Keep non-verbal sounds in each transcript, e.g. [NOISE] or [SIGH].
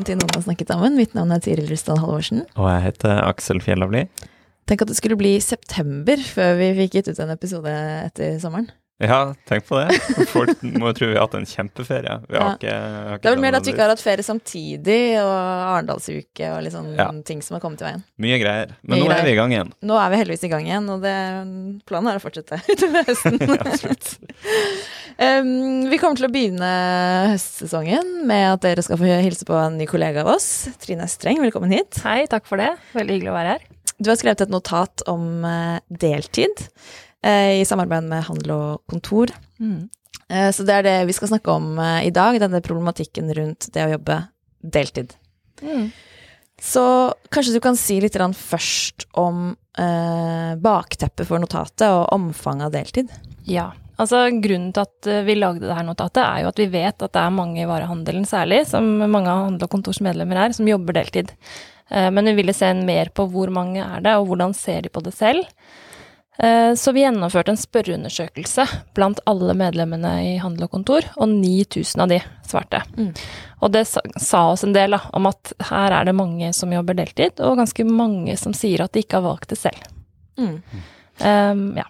Velkommen til Noen har snakket sammen. Mitt navn er Tiril Rustad Halvorsen. Og jeg heter Aksel Fjellavli. Tenk at det skulle bli september før vi fikk gitt ut en episode etter sommeren. Ja, tenk på det. Folk må jo tro vi har hatt en kjempeferie. Vi har Ja. ikke, ikke Det er vel mer at vi ikke har hatt ferie samtidig, og Arendalsuke og litt sånn Ja. ting som har kommet i veien. Mye greier. Men Mye nå greier. er vi i gang igjen. Nå er vi heldigvis i gang igjen, og det, planen er å fortsette [LAUGHS] utover høsten. [LAUGHS] Um, [LAUGHS] vi kommer til å begynne høstsesongen med at dere skal få hilse på en ny kollega av oss. Trine Streng, velkommen hit. Hei, takk for det. Veldig hyggelig å være her. Du har skrevet et notat om eh, deltid i samarbeid med Handel og Kontor. Eh, Så det er det vi skal snakke om eh, i dag, denne problematikken rundt det å jobbe deltid. Så kanskje du kan si litt først om eh, bakteppet for notatet og omfanget av deltid? Ja. Altså, grunnen til at eh, vi lagde det her notatet, er jo at vi vet at det er mange i varehandelen særlig, som mange av Handel og kontorsmedlemmer er, som jobber deltid. Eh, Men vi ville se mer på hvor mange er det, og hvordan ser de på det selv. Eh, Så vi gjennomførte en spørreundersøkelse blant alle medlemmene i Handel og Kontor, og 9000 av de svarte. Mm. Og det sa, sa oss en del da, om at her er det mange som jobber deltid, og ganske mange som sier at de ikke har valgt det selv. Mm. Um, ja.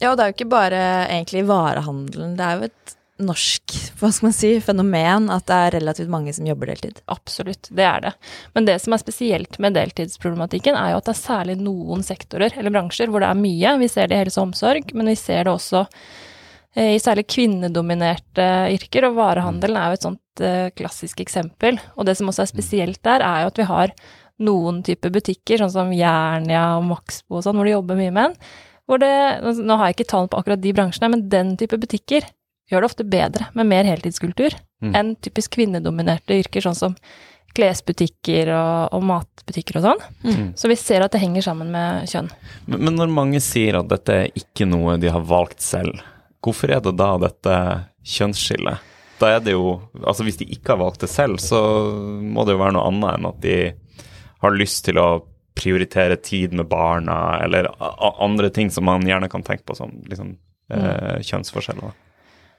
Ja, og det er jo ikke bare egentlig varehandelen, det er jo et norsk hva skal man si, fenomen at det er relativt mange som jobber deltid. Absolutt, det er det. Men det som er spesielt med deltidsproblematikken, er jo at det er særlig noen sektorer eller bransjer hvor det er mye. Vi ser det i helse og omsorg, men vi ser det også eh, i særlig kvinnedominerte yrker, og varehandelen er jo et sånt eh, klassisk eksempel. Og det som også er spesielt der, er jo at vi har noen typer butikker, sånn som Jernia og Maxbo og sånn, hvor det jobber mye menn. Hvor det, nå har jeg ikke tall på akkurat de bransjene, men den type butikker gjør det ofte bedre med mer heltidskultur Mm. enn typisk kvinnedominerte yrker, sånn som klesbutikker og, og matbutikker og sånn. Mm. Så vi ser at det henger sammen med kjønn. Men, men når mange sier at dette er ikke noe de har valgt selv, hvorfor er det da dette kjønnsskillet? Da er det jo Altså hvis de ikke har valgt det selv, så må det jo være noe annet enn at de har lyst til å prioritere tid med barna, eller andre ting som man gjerne kan tenke på som liksom, eh, kjønnsforskjeller.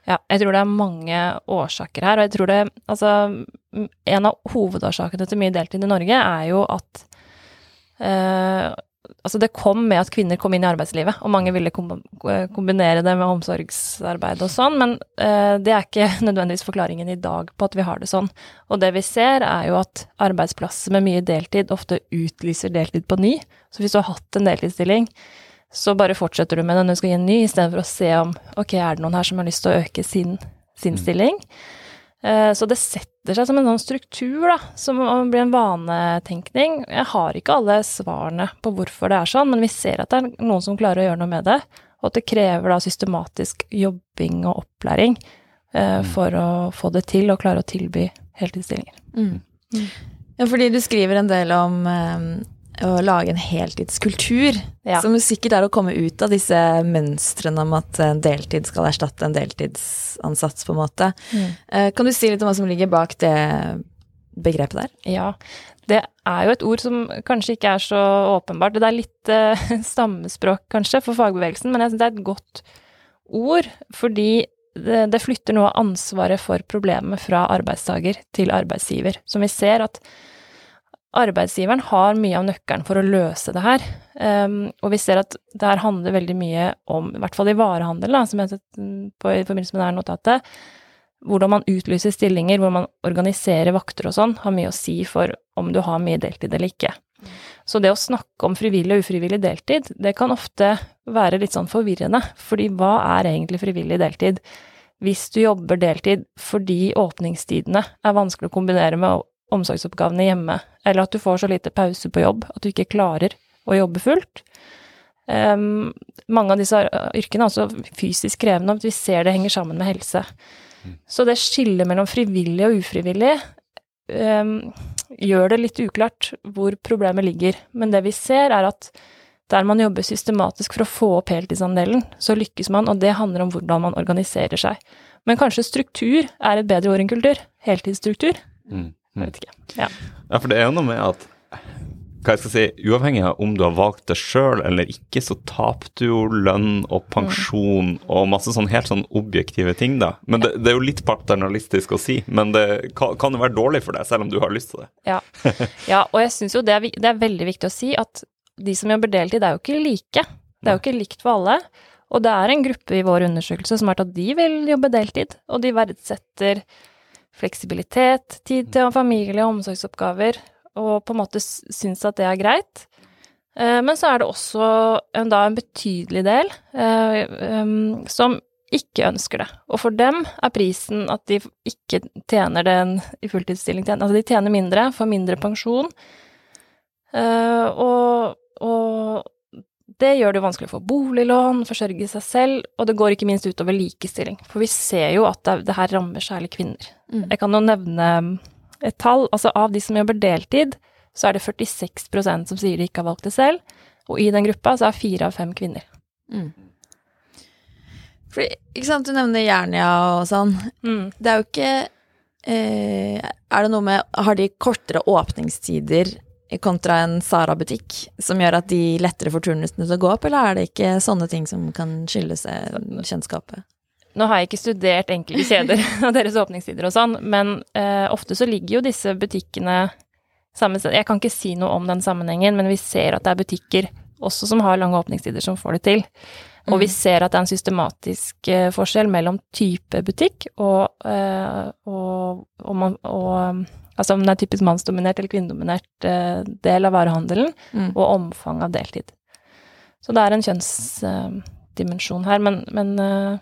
Ja, jeg tror det er mange årsaker her, og jeg tror det Altså, en av hovedårsakene til mye deltid i Norge er jo at eh, Altså, det kom med at kvinner kom inn i arbeidslivet, og mange ville kombinere det med omsorgsarbeid og sånn, men eh, det er ikke [LAUGHS] nødvendigvis forklaringen i dag på at vi har det sånn. Og det vi ser, er jo at arbeidsplasser med mye deltid ofte utlyser deltid på ny. Så hvis du har hatt en deltidsstilling, så bare fortsetter du med den når du skal gi en ny, istedenfor å se om ok, er det noen her som har lyst til å øke sin, sin stilling. Eh, Så det setter seg som en sånn struktur, da, som blir en vanetenkning. Jeg har ikke alle svarene på hvorfor det er sånn, men vi ser at det er noen som klarer å gjøre noe med det, og at det krever da systematisk jobbing og opplæring eh, for å få det til og klare å tilby heltidsstillinger. Mm. Ja, fordi du skriver en del om eh, å lage en heltidskultur, Ja. som sikkert er å komme ut av disse mønstrene om at en deltid skal erstatte en deltidsansats, på en måte. Mm. Kan du si litt om hva som ligger bak det begrepet der? Ja, det er jo et ord som kanskje ikke er så åpenbart. Det er litt eh, [LAUGHS] stammespråk kanskje for fagbevegelsen, men jeg synes det er et godt ord, fordi det, det flytter noe av ansvaret for problemet fra arbeidstaker til arbeidsgiver. Som vi ser at arbeidsgiveren har mye av nøkkelen for å løse det her. Um, og vi ser at det her handler veldig mye om, i hvert fall i varehandel, da, som jeg har sett mm, på i forbindelse med det her notatet, hvordan man utlyser stillinger, hvor man organiserer vakter og sånn, har mye å si for om du har mye deltid eller ikke. Så det å snakke om frivillig og ufrivillig deltid, det kan ofte være litt sånn forvirrende, fordi hva er egentlig frivillig deltid? Hvis du jobber deltid fordi åpningstidene er vanskelig å kombinere med omsorgsoppgavene hjemme, eller at du får så lite pause på jobb at du ikke klarer å jobbe fullt, Um, mange av disse yrkene er også fysisk krevende, og vi ser det henger sammen med helse. Så det skillet mellom frivillig og ufrivillig um, gjør det litt uklart hvor problemet ligger. Men det vi ser, er at der man jobber systematisk for å få opp heltidsandelen, så lykkes man, og det handler om hvordan man organiserer seg. Men kanskje struktur er et bedre ord enn kultur? Heltidsstruktur? Mm. Jeg vet ikke. Ja. Ja, for det er jo noe med at hva jeg skal si, Uavhengig av om du har valgt det sjøl eller ikke, så taper du jo lønn og pensjon og masse sånn helt sånn objektive ting, da. Men det, det er jo litt paternalistisk å si, men det kan, kan jo være dårlig for deg, selv om du har lyst til det. Ja, ja og jeg syns jo det er, det er veldig viktig å si at de som jobber deltid, er jo ikke like. Det er jo ikke likt for alle. Og det er en gruppe i vår undersøkelse som har tatt at de vil jobbe deltid, og de verdsetter fleksibilitet, tid til familie og omsorgsoppgaver, og på en måte syns at det er greit. Eh, Men så er det også en, da en betydelig del eh, em, som ikke ønsker det. Og for dem er prisen at de ikke tjener den i fulltidsstilling. Altså de tjener mindre, får mindre pensjon. Eh, og, og det gjør det vanskelig å få boliglån, forsørge seg selv, og det går ikke minst utover likestilling. For vi ser jo at det, det her rammer særlig kvinner. Mm. Jeg kan jo nevne et tall. Altså av de som jobber deltid, så er det 46% som sier de ikke har valgt det selv. Og i den gruppa så er fire av fem kvinner. Mm. Fordi, ikke sant, du nevner Jernia og sånn. Mm. Det er jo ikke eh, Er det noe med Har de kortere åpningstider kontra en Sara-butikk, som gjør at de lettere får turnusene til å gå opp, eller er det ikke sånne ting som kan skylde seg kjennskapet? Nå har jeg ikke studert enkelte kjeder [LAUGHS] og deres åpningstider og sånn, men eh, ofte så ligger jo disse butikkene samme sted. Jeg kan ikke si noe om den sammenhengen, men vi ser at det er butikker også som har lange åpningstider, som får det til. Og vi ser at det er en systematisk eh, forskjell mellom type butikk og, eh, og, og, man, og Altså om det er typisk mannsdominert eller kvinnedominert eh, del av varehandelen, Mm. og omfang av deltid. Så det er en kjønnsdimensjon her, men, men eh,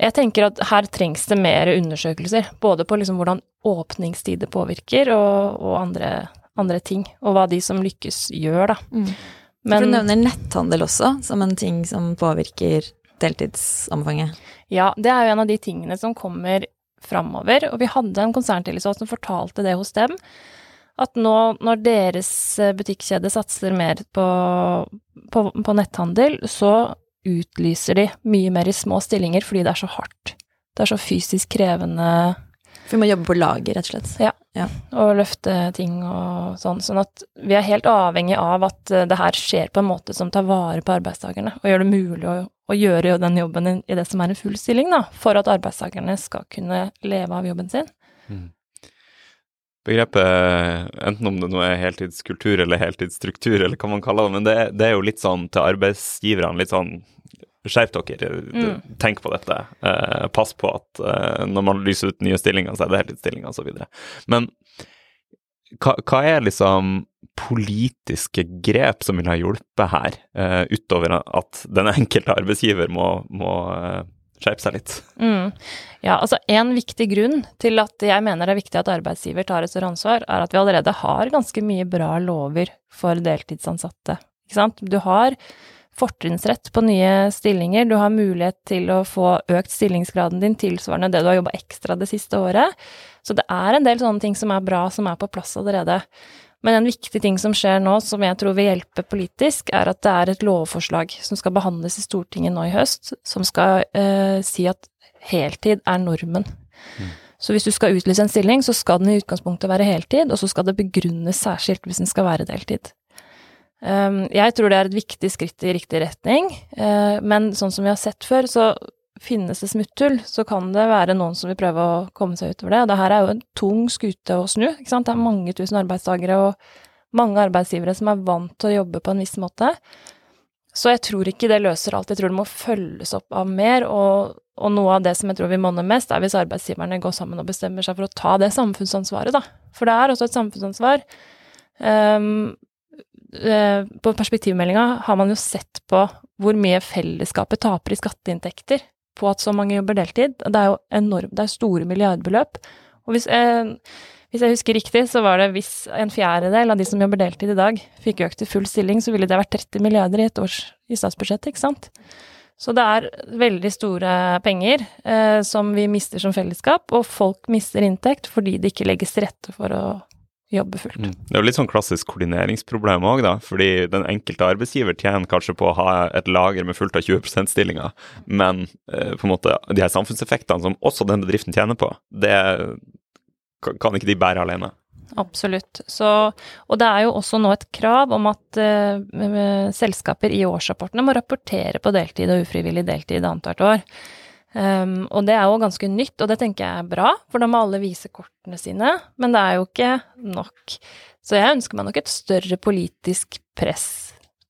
jeg tenker at her trengs det mer undersøkelser, både på liksom hvordan åpningstider påvirker, og, og andre, andre ting, og hva de som lykkes gjør, da. Mm. Men, du nevner netthandel også, som en ting som påvirker deltidsomfanget. Ja, det er jo en av de tingene som kommer framover, og vi hadde en konserntillitsvalgt som fortalte det hos dem, at nå når deres eh, butikkjede satser mer på, på, på netthandel, så utlyser de mye mer i små stillinger fordi det er så hardt. Det er så fysisk krevende For vi må jobbe på lager, rett og slett. Ja, og løfte ting og sånn. Sånn at vi er helt avhengig av at eh, det her skjer på en måte som tar vare på arbeidstakerne, og gjør det mulig å, å gjøre den jobben i det som er en full stilling, da, for at arbeidstakerne skal kunne leve av jobben sin. Begrepet, enten om det nå er heltidskultur eller heltidsstruktur, eller hva man kaller det, men det, det er jo litt sånn til arbeidsgiverne, litt sånn Skjerp dere, Mm. tenk på dette. Eh, pass på at eh, når man lyser ut nye stillinger, så er det heltidsstillinger osv. Men hva, hva er liksom politiske grep som vil ha hjulpet her, eh, utover at den enkelte arbeidsgiver må, må eh, skjerpe seg litt? Mm. Ja, altså en viktig grunn til at jeg mener det er viktig at arbeidsgiver tar et større ansvar, er at vi allerede har ganske mye bra lover for deltidsansatte. Ikke sant? Du har fortrinnsrett på nye stillinger, du har mulighet til å få økt stillingsgraden din tilsvarende det du har jobba ekstra det siste året. Så det er en del sånne ting som er bra, som er på plass allerede. Men en viktig ting som skjer nå, som jeg tror vil hjelpe politisk, er at det er et lovforslag som skal behandles i Stortinget nå i høst, som skal eh, si at heltid er normen. Så hvis du skal utlyse en stilling, så skal den i utgangspunktet være heltid, og så skal det begrunnes særskilt hvis den skal være deltid. Um, jeg tror det er et viktig skritt i riktig retning, eh, men sånn som vi har sett før, så finnes det smutthull, så kan det være noen som vil prøve å komme seg utover det. Og det her er jo en tung skute å snu, ikke sant. Det er mange tusen arbeidstakere og mange arbeidsgivere som er vant til å jobbe på en viss måte. Så jeg tror ikke det løser alt. Jeg tror det må følges opp av mer, og, og noe av det som jeg tror vil monne mest, er hvis arbeidsgiverne går sammen og bestemmer seg for å ta det samfunnsansvaret, da. For det er også et samfunnsansvar. Um, på perspektivmeldinga har man jo sett på hvor mye fellesskapet taper i skatteinntekter på at så mange jobber deltid. Det er jo enorm, det er store milliardbeløp. Og hvis, eh, hvis jeg husker riktig, så var det hvis en fjerdedel av de som jobber deltid i dag, fikk økt til full stilling, så ville det vært 30 milliarder i et års i statsbudsjettet, ikke sant. Så det er veldig store penger eh, som vi mister som fellesskap, og folk mister inntekt fordi det ikke legges til rette for å jobbe fullt. Mm. Det er jo litt sånn klassisk koordineringsproblem òg, da. Fordi den enkelte arbeidsgiver tjener kanskje på å ha et lager med fullt av 20 %-stillinger, men eh, på en måte de her samfunnseffektene som også den bedriften tjener på, det kan ikke de bære alene. Absolutt. Så, og det er jo også nå et krav om at eh, selskaper i årsrapportene må rapportere på deltid og ufrivillig deltid annethvert år. Um, og det er jo ganske nytt, og det tenker jeg er bra, for da må alle vise kortene sine. Men det er jo ikke nok. Så jeg ønsker meg nok et større politisk press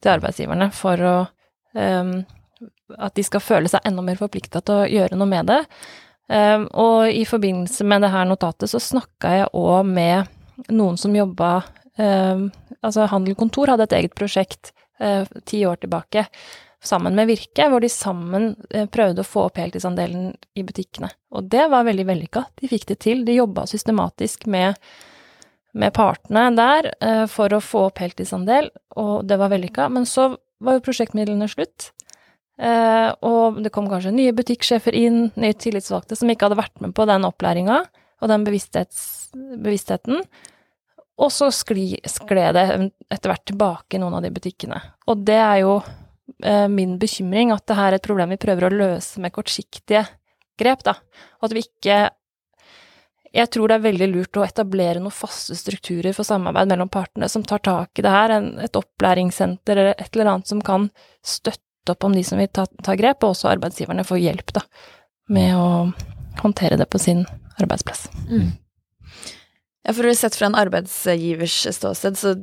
til arbeidsgiverne for å um, At de skal føle seg enda mer forplikta til å gjøre noe med det. Um, og i forbindelse med det her notatet så snakka jeg òg med noen som jobba Altså Handelkontor hadde et eget prosjekt uh, ti år tilbake sammen med Virke, hvor de sammen uh, prøvde å få opp heltidsandelen i butikkene. Og det var veldig vellykka. De fikk det til. De jobba systematisk med, med partene der uh, for å få opp heltidsandel, og det var vellykka. Men så var jo prosjektmidlene slutt. Uh, og det kom kanskje nye butikksjefer inn, nye tillitsvalgte som ikke hadde vært med på den opplæringa og den bevisstheten. Og så skled det etter hvert tilbake i noen av de butikkene. Og det er jo eh, min bekymring, at det her er et problem vi prøver å løse med kortsiktige grep, da. Og at vi ikke jeg tror det er veldig lurt å etablere noen faste strukturer for samarbeid mellom partene som tar tak i det her, et opplæringssenter eller et eller annet som kan støtte opp om de som vil ta, ta grep, og også arbeidsgiverne får hjelp da, med å håndtere det på sin arbeidsplass. Mm. Ja, for sett fra en arbeidsgivers ståsted, så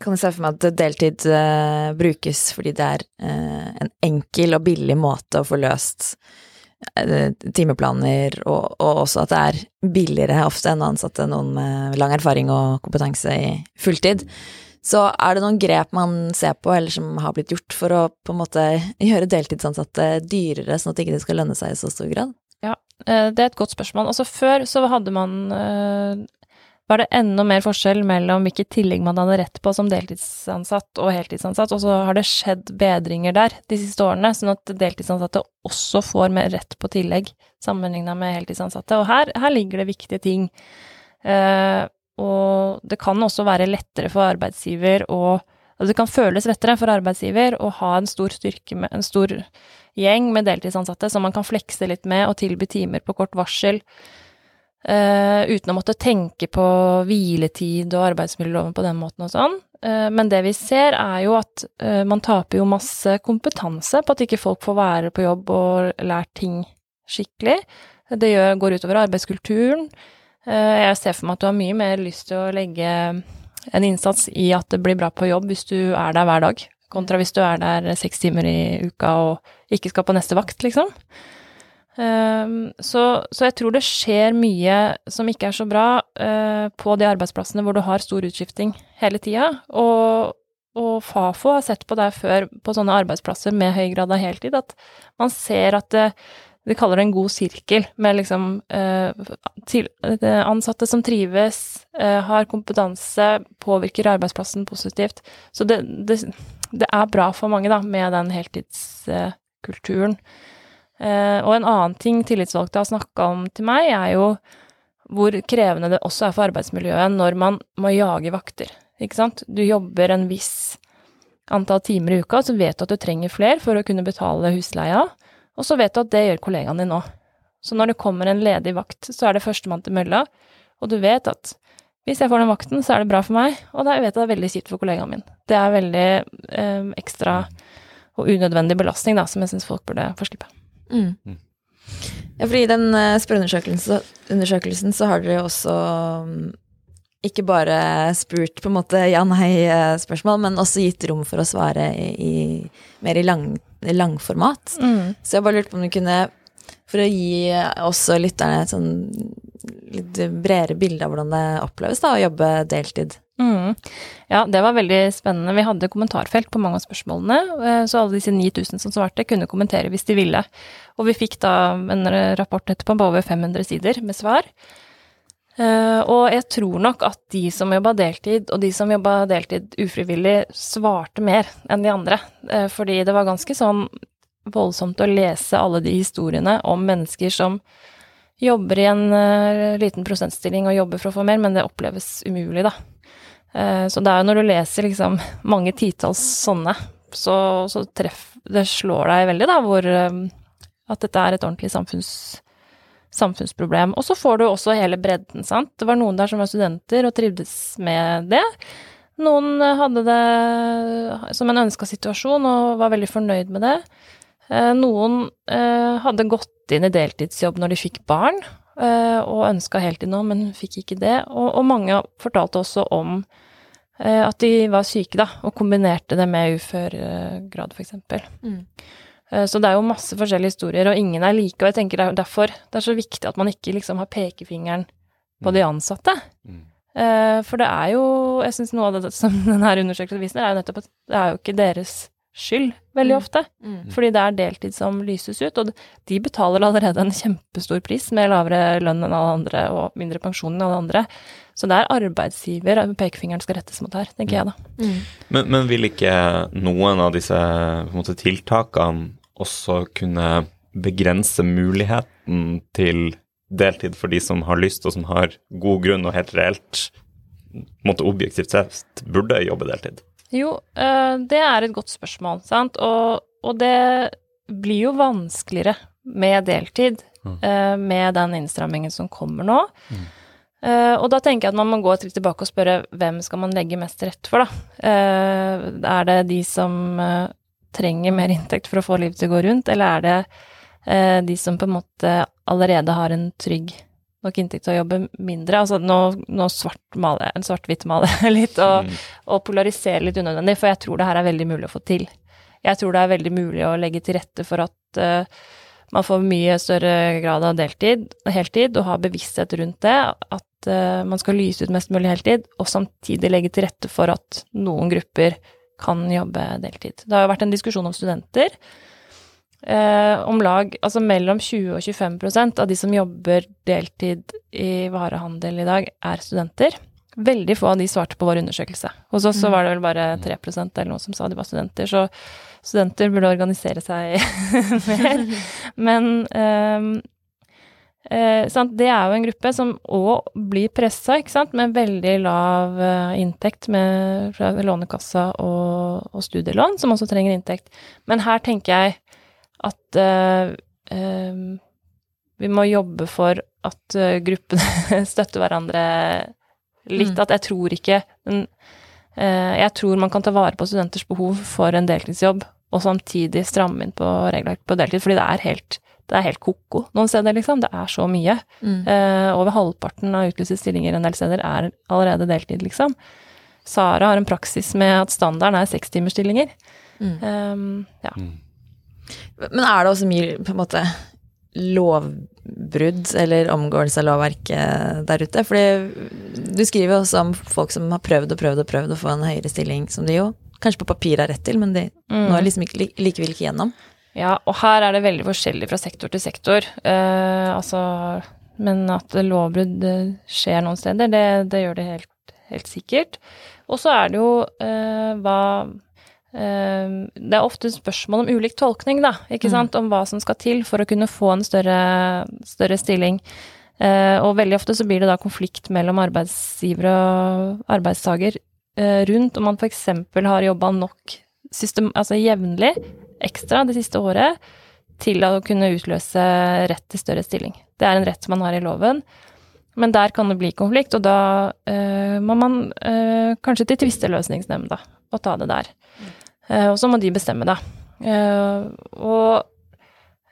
kan jeg se for meg at deltid uh, brukes fordi det er uh, en enkel og billig måte å få løst uh, timeplaner, og, og, også at det er billigere ofte enn å ansette noen med lang erfaring og kompetanse i fulltid. Så er det noen grep man ser på, eller som har blitt gjort, for å på en måte gjøre deltidsansatte dyrere, sånn at det ikke skal lønne seg i så stor grad? Ja, det er et godt spørsmål. Altså før så hadde man var det enda mer forskjell mellom hvilket tillegg man hadde rett på som deltidsansatt og heltidsansatt, og så har det skjedd bedringer der de siste årene, sånn at deltidsansatte også får mer rett på tillegg sammenligna med heltidsansatte. Og her, her, ligger det viktige ting. Eh, og det kan også være lettere for arbeidsgiver å Altså det kan føles lettere for arbeidsgiver å ha en stor styrke med en stor gjeng med deltidsansatte som man kan flekse litt med og tilby timer på kort varsel. Uh, uten å måtte tenke på hviletid og arbeidsmiljøloven på den måten og sånn. Uh, men det vi ser, er jo at uh, man taper jo masse kompetanse på at ikke folk får være på jobb og lært ting skikkelig. Det går utover arbeidskulturen. Eh, jeg ser for meg at du har mye mer lyst til å legge en innsats i at det blir bra på jobb hvis du er der hver dag, kontra hvis du er der seks timer i uka og ikke skal på neste vakt, liksom. Ehm, så, så, jeg tror det skjer mye som ikke er så bra uh, på de arbeidsplassene hvor du har stor utskifting hele tida. Og, og, Fafo har sett på det før på sånne arbeidsplasser med høy grad av heltid, at man ser at det, vi kaller det en god sirkel, med liksom eh, eh, ansatte som trives, eh, har kompetanse, påvirker arbeidsplassen positivt. Så det, det, det, er bra for mange, da, med den heltidskulturen. Eh, og en annen ting tillitsvalgte har snakka om til meg, er jo hvor krevende det også er for arbeidsmiljøet når man må jage vakter. Ikke sant? Du jobber en viss antall timer i uka, så vet du at du trenger flere for å kunne betale husleia. Og så vet du at det gjør kollegaen din òg. Så når det kommer en ledig vakt, så er det førstemann til mølla, og du vet at hvis jeg får den vakten, så er det bra for meg, og da vet jeg at det er veldig kjipt for kollegaen min. Det er veldig eh, ekstra og unødvendig belastning, da, som jeg syns folk burde få slippe. Mm. mm. Ja, for i den uh, spørreundersøkelsen så har dere jo også um, ikke bare spurt på en måte ja-nei-spørsmål, men også gitt rom for å svare i, i mer i lang, langformat. Mm. Så jeg bare lurte på om du kunne, for å gi også lytterne et sånn litt bredere bilde av hvordan det oppleves da, å jobbe deltid. Mm. Ja, det var veldig spennende. Vi hadde kommentarfelt på mange av spørsmålene, eh, så alle disse 9000 som svarte, kunne kommentere hvis de ville. Og vi fikk da en rapport etterpå på over 500 sider med svar. Eh, og jeg tror nok at de som jobba deltid, og de som jobba deltid ufrivillig, svarte mer enn de andre. Eh, fordi det var ganske sånn voldsomt å lese alle de historiene om mennesker som jobber i en liten prosentstilling og jobber for å få mer, men det oppleves umulig, da. Uh, så det er jo når du leser liksom mange titalls sånne, så, så treff Det slår deg veldig, da, hvor uh, at dette er et ordentlig samfunns, samfunnsproblem. Og så får du også hele bredden, sant. Det var noen der som var studenter og trivdes med det. Noen hadde det som en ønska situasjon og var veldig fornøyd med det. Eh, noen eh, hadde gått inn i deltidsjobb når de fikk barn, eh, og ønska heltid nå, men fikk ikke det. Og, og mange fortalte også om at de var syke, da, og kombinerte det med uføregrad, f.eks. Mm. Så det er jo masse forskjellige historier, og ingen er like. Og jeg tenker det er derfor det er så viktig at man ikke liksom har pekefingeren på de ansatte. Mm. For det er jo Jeg syns noe av det som [LAUGHS] denne undersøkelsen viser, er jo nettopp at det er jo ikke deres skyld veldig mm. ofte. Mm. Fordi det er deltid som lyses ut, og de betaler allerede en kjempestor pris med lavere lønn enn alle andre og mindre pensjon enn alle andre. Så det er arbeidsgiver pekefingeren skal rettes mot her, tenker jeg da. Mm. Men, men, vil ikke noen av disse måte, tiltakene også kunne begrense muligheten til deltid for de som har lyst og som har god grunn og helt reelt måtte objektivt sett burde jobbe deltid? Jo, eh, det er et godt spørsmål, sant. Og, og det blir jo vanskeligere med deltid mm. Eh, med den innstrammingen som kommer nå. Mm. Uh, og da tenker jeg at man må gå et skritt tilbake og spørre hvem skal man legge mest til rette for, da. Er det de som trenger mer inntekt for å få livet til å gå rundt, eller er det de som på en måte allerede har en trygg nok inntekt til å jobbe mindre. Altså nå, nå svart-hvitt-maler jeg [LAUGHS] litt, og, mm. og polariserer litt unødvendig, for jeg tror det her er veldig mulig å få til. Jeg tror det er veldig mulig å legge til rette for at uh, man får mye større grad av deltid, heltid, og ha bevissthet rundt det. At uh, man skal lyse ut mest mulig heltid, og samtidig legge til rette for at noen grupper kan jobbe deltid. Det har jo vært en diskusjon om studenter Eh, om lag altså mellom 20 og 25% av de som jobber deltid i varehandel i dag, er studenter. Veldig få av de svarte på vår undersøkelse. Hos oss så mm. var det vel bare 3% eller noe som sa de var studenter, så studenter burde organisere seg [LAUGHS] mer. Men eh, eh, det er jo en gruppe som òg blir pressa, med veldig lav eh, inntekt med, fra Lånekassa og, og studielån, som også trenger inntekt. Men her tenker jeg at uh, uh, vi må jobbe for at uh, gruppene [LAUGHS] støtter hverandre litt. Mm. At jeg tror ikke men, uh, Jeg tror man kan ta vare på studenters behov for en deltidsjobb, og samtidig stramme inn på regelverk på deltid, fordi det er helt det er helt ko-ko noen steder, liksom. Det er så mye. Mm. Uh, over halvparten av utlyste stillinger en del steder er allerede deltid, liksom. Sara har en praksis med at standarden er sekstimersstillinger. Mm. Um, ja. Mm. Men er det også mye på en måte lovbrudd eller omgåelse av lovverket der ute? Fordi du skriver også om folk som har prøvd og prøvd og prøvd å få en høyere stilling, som de jo kanskje på papir har rett til, men de mm. når liksom ikke, likevel ikke gjennom. Ja, og her er det veldig forskjellig fra sektor til sektor. Uh, altså, men at lovbrudd skjer noen steder, det, det gjør det helt, helt sikkert. Og så er det jo uh, hva det er ofte spørsmål om ulik tolkning, da, ikke mm. sant, om hva som skal til for å kunne få en større, større stilling. Uh, og veldig ofte så blir det da konflikt mellom arbeidsgiver og arbeidstaker uh, rundt om man f.eks. har jobba nok system, altså jevnlig, ekstra det siste året, til å kunne utløse rett til større stilling. Det er en rett man har i loven. Men der kan det bli konflikt, og da uh, må man kanskje til tvisteløsningsnemnda og ta det der. Uh, og så må de bestemme, da. Uh, og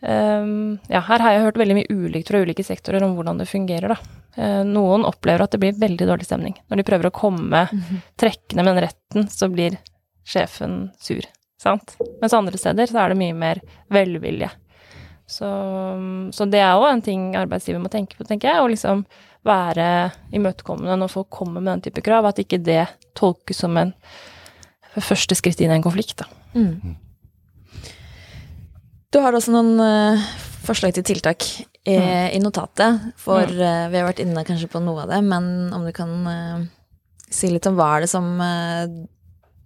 um, ja, her har jeg hørt veldig mye ulikt fra ulike sektorer om hvordan det fungerer, da. Uh, noen opplever at det blir veldig dårlig stemning. Når de prøver å komme mm -hmm. trekkende med den retten, så blir sjefen sur, sant. Mens andre steder så er det mye mer velvilje. Så, så det er òg en ting arbeidsgiver må tenke på, tenker jeg. Å liksom være imøtekommende når folk kommer med den type krav. At ikke det tolkes som en første skritt inn i en konflikt. Mm. Du har også noen uh, forslag til tiltak i, i notatet. For uh, vi har vært inne kanskje på noe av det, men om du kan uh, si litt om hva er det som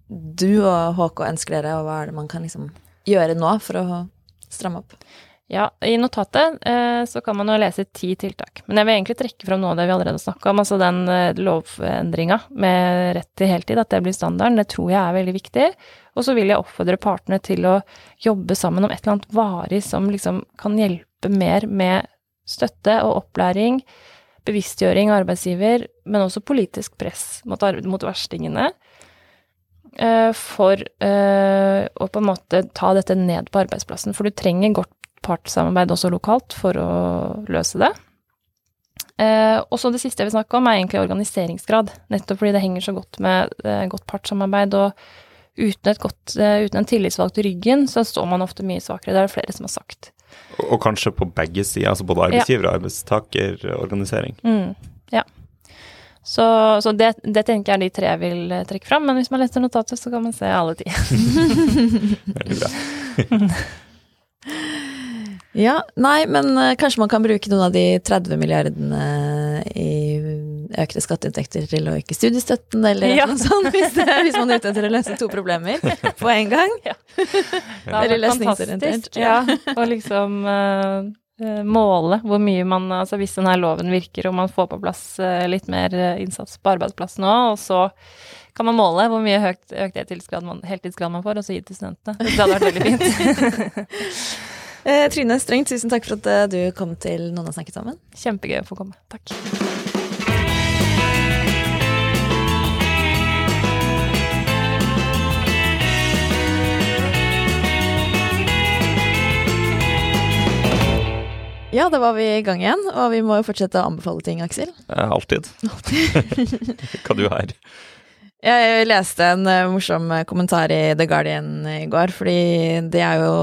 du og HK ønsker dere, og hva er det man kan liksom gjøre nå for å stramme opp? Ja, i notatet eh, så kan man jo lese ti tiltak. Men jeg vil egentlig trekke fram noe av det vi allerede snakka om, altså den eh, lovendringa med rett til heltid, at det blir standarden. Det tror jeg er veldig viktig. Og så vil jeg oppfordre partene til å jobbe sammen om et eller annet varig som liksom kan hjelpe mer med støtte og opplæring, bevisstgjøring av arbeidsgiver, men også politisk press mot, mot verstingene. Eh, for eh, å på en måte ta dette ned på arbeidsplassen. For du trenger godt partssamarbeid også lokalt for å løse det. Eh, og så det siste jeg vil snakke om, er egentlig organiseringsgrad. Nettopp fordi det henger så godt med eh, godt partssamarbeid. Og uten, godt, eh, uten en tillitsvalgt i ryggen, så står man ofte mye svakere. Det er det flere som har sagt. Og, og kanskje på begge sider, altså både arbeidsgiver- og arbeidstakerorganisering. Mm, ja. Så, så det, det, tenker jeg er de tre jeg vil eh, trekke fram. Men hvis man leser notatet, så kan man se alle ti. [LAUGHS] Veldig bra. [LAUGHS] Ja, nei, men uh, kanskje man kan bruke noen av de 30 milliardene i økte skatteinntekter til å øke studiestøtten, eller ja. noe sånt, hvis, det, hvis, man er ute etter å løse to problemer på en gang. Ja. Eller løsningsorientert. Ja, og liksom uh, måle hvor mye man Altså hvis denne loven virker og man får på plass litt mer innsats på arbeidsplassen òg, og så kan man måle hvor mye høyt, økt heltidsgrad man, heltidsgrad man får, og så gi til studentene. Det hadde vært veldig fint. [LAUGHS] Eh, Trine Streng, tusen takk for at eh, du kom til Noen har snakket sammen. Kjempegøy å få komme. Takk. Ja, da var vi i gang igjen, og vi må jo fortsette å anbefale ting, Aksel. Eh, alltid. [LAUGHS] Hva du har. Jeg leste en uh, morsom kommentar i The Guardian i går, fordi det er jo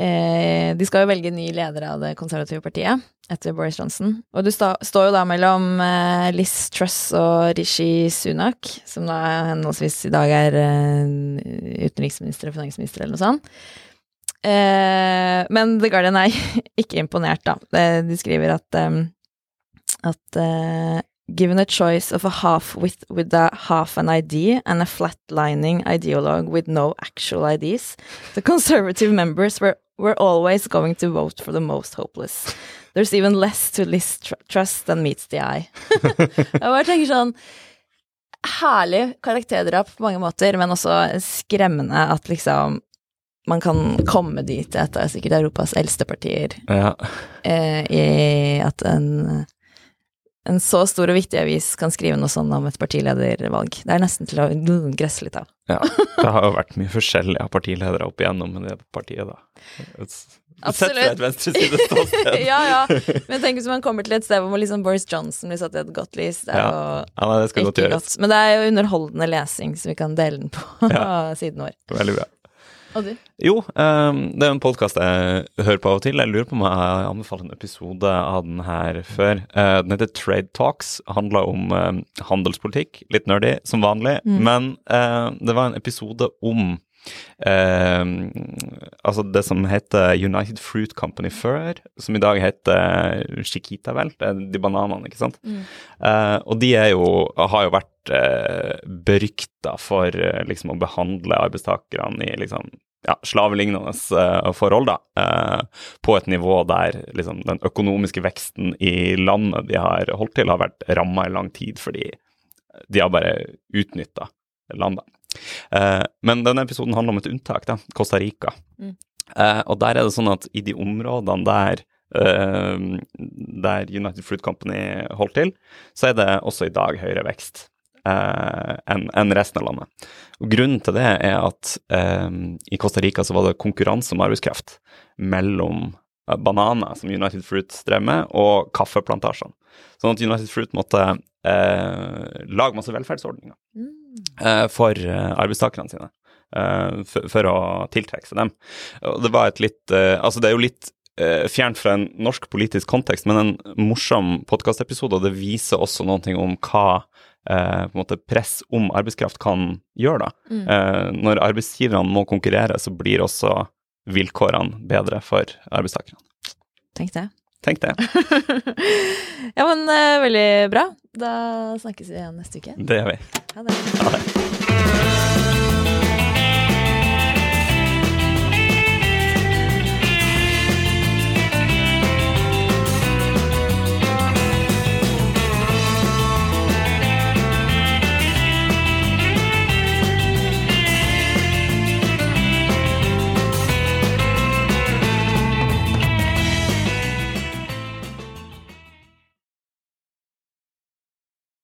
eh, De skal jo velge ny leder av det konservative partiet etter Boris Johnson. Og du sta, står jo da mellom eh, Liz Truss og Rishi Sunak, som da henholdsvis i dag er eh, utenriksminister og finansminister eller noe sånt. Eh, men The Guardian er [LAUGHS] ikke imponert, da. De skriver at, um, at Given a choice of a half with, with a half an ID and a flatlining ideologue with no actual IDs, the conservative members were, were always going to vote for the most hopeless. There's even less to list tr trust than meets the eye. [LAUGHS] jeg bare tenker sånn Herlig karakterdrap på mange måter, men også skremmende at liksom man kan komme dit. Dette er sikkert Europas eldste partier. Ja. Eh, I at en en så stor og viktig avis kan skrive noe sånn om et partiledervalg. Det er nesten til å gresse litt av. Ja, det har jo vært mye forskjellige partiledere opp igjennom med det partiet, da. Sett fra et venstresideståsted. [LAUGHS] ja, ja. Men tenk hvis man kommer til et sted hvor liksom Boris Johnson blir satt i et godt lys. Det er ja. jo ja, det skal godt gjøres. Godt. Men det er jo underholdende lesing, så vi kan dele den på ja. [LAUGHS] siden vår. Veldig bra. Og du? Jo, um, det er en podkast jeg hører på av og til. Jeg lurer på om jeg anbefaler en episode av den her før. Uh, den heter Trade Talks. Handler om um, handelspolitikk. Litt nerdy, som vanlig. Mm. Men uh, det var en episode om Uh, altså det som heter United Fruit Company før, som i dag heter Chiquita, vel. Det er de bananene, ikke sant. Mm. Eh, og de jo, har jo vært eh, berykta for uh, liksom å behandle arbeidstakerne i liksom ja, slavelignende forhold, da, på et nivå der liksom, den økonomiske veksten i landet de har holdt til, har vært ramma i lang tid fordi de har bare utnytta landet. Uh, men denne episoden handler om et unntak, da, Costa Rica. Mm. Uh, og der er det sånn at i de områdene der, uh, der United Fruit Company holdt til, så er det også i dag høyere vekst enn en resten av landet. Og Grunnen til det er at i Costa Rica så var det konkurranse om arbeidskraft mellom bananer, som United Fruit drev med, og kaffeplantasjene. Sånn at United Fruit måtte lage masse velferdsordninger. Mm. Eh, for eh, arbeidstakerne sine. Eh, for, for, å tiltrekke seg dem. Det var et litt Altså, det er jo litt fjernt fra en norsk politisk kontekst, men en morsom podkastepisode, og det viser også noe om hva Eh, måte press om arbeidskraft kan gjøre. da. Mm. Eh, når arbeidsgiverne må konkurrere, så blir også vilkårene bedre for arbeidstakerne. Tenk det. Tenk det. [LAUGHS] ja, men uh, veldig bra. Da snakkes vi igjen neste uke. Det gjør vi. Ha det. Ha det.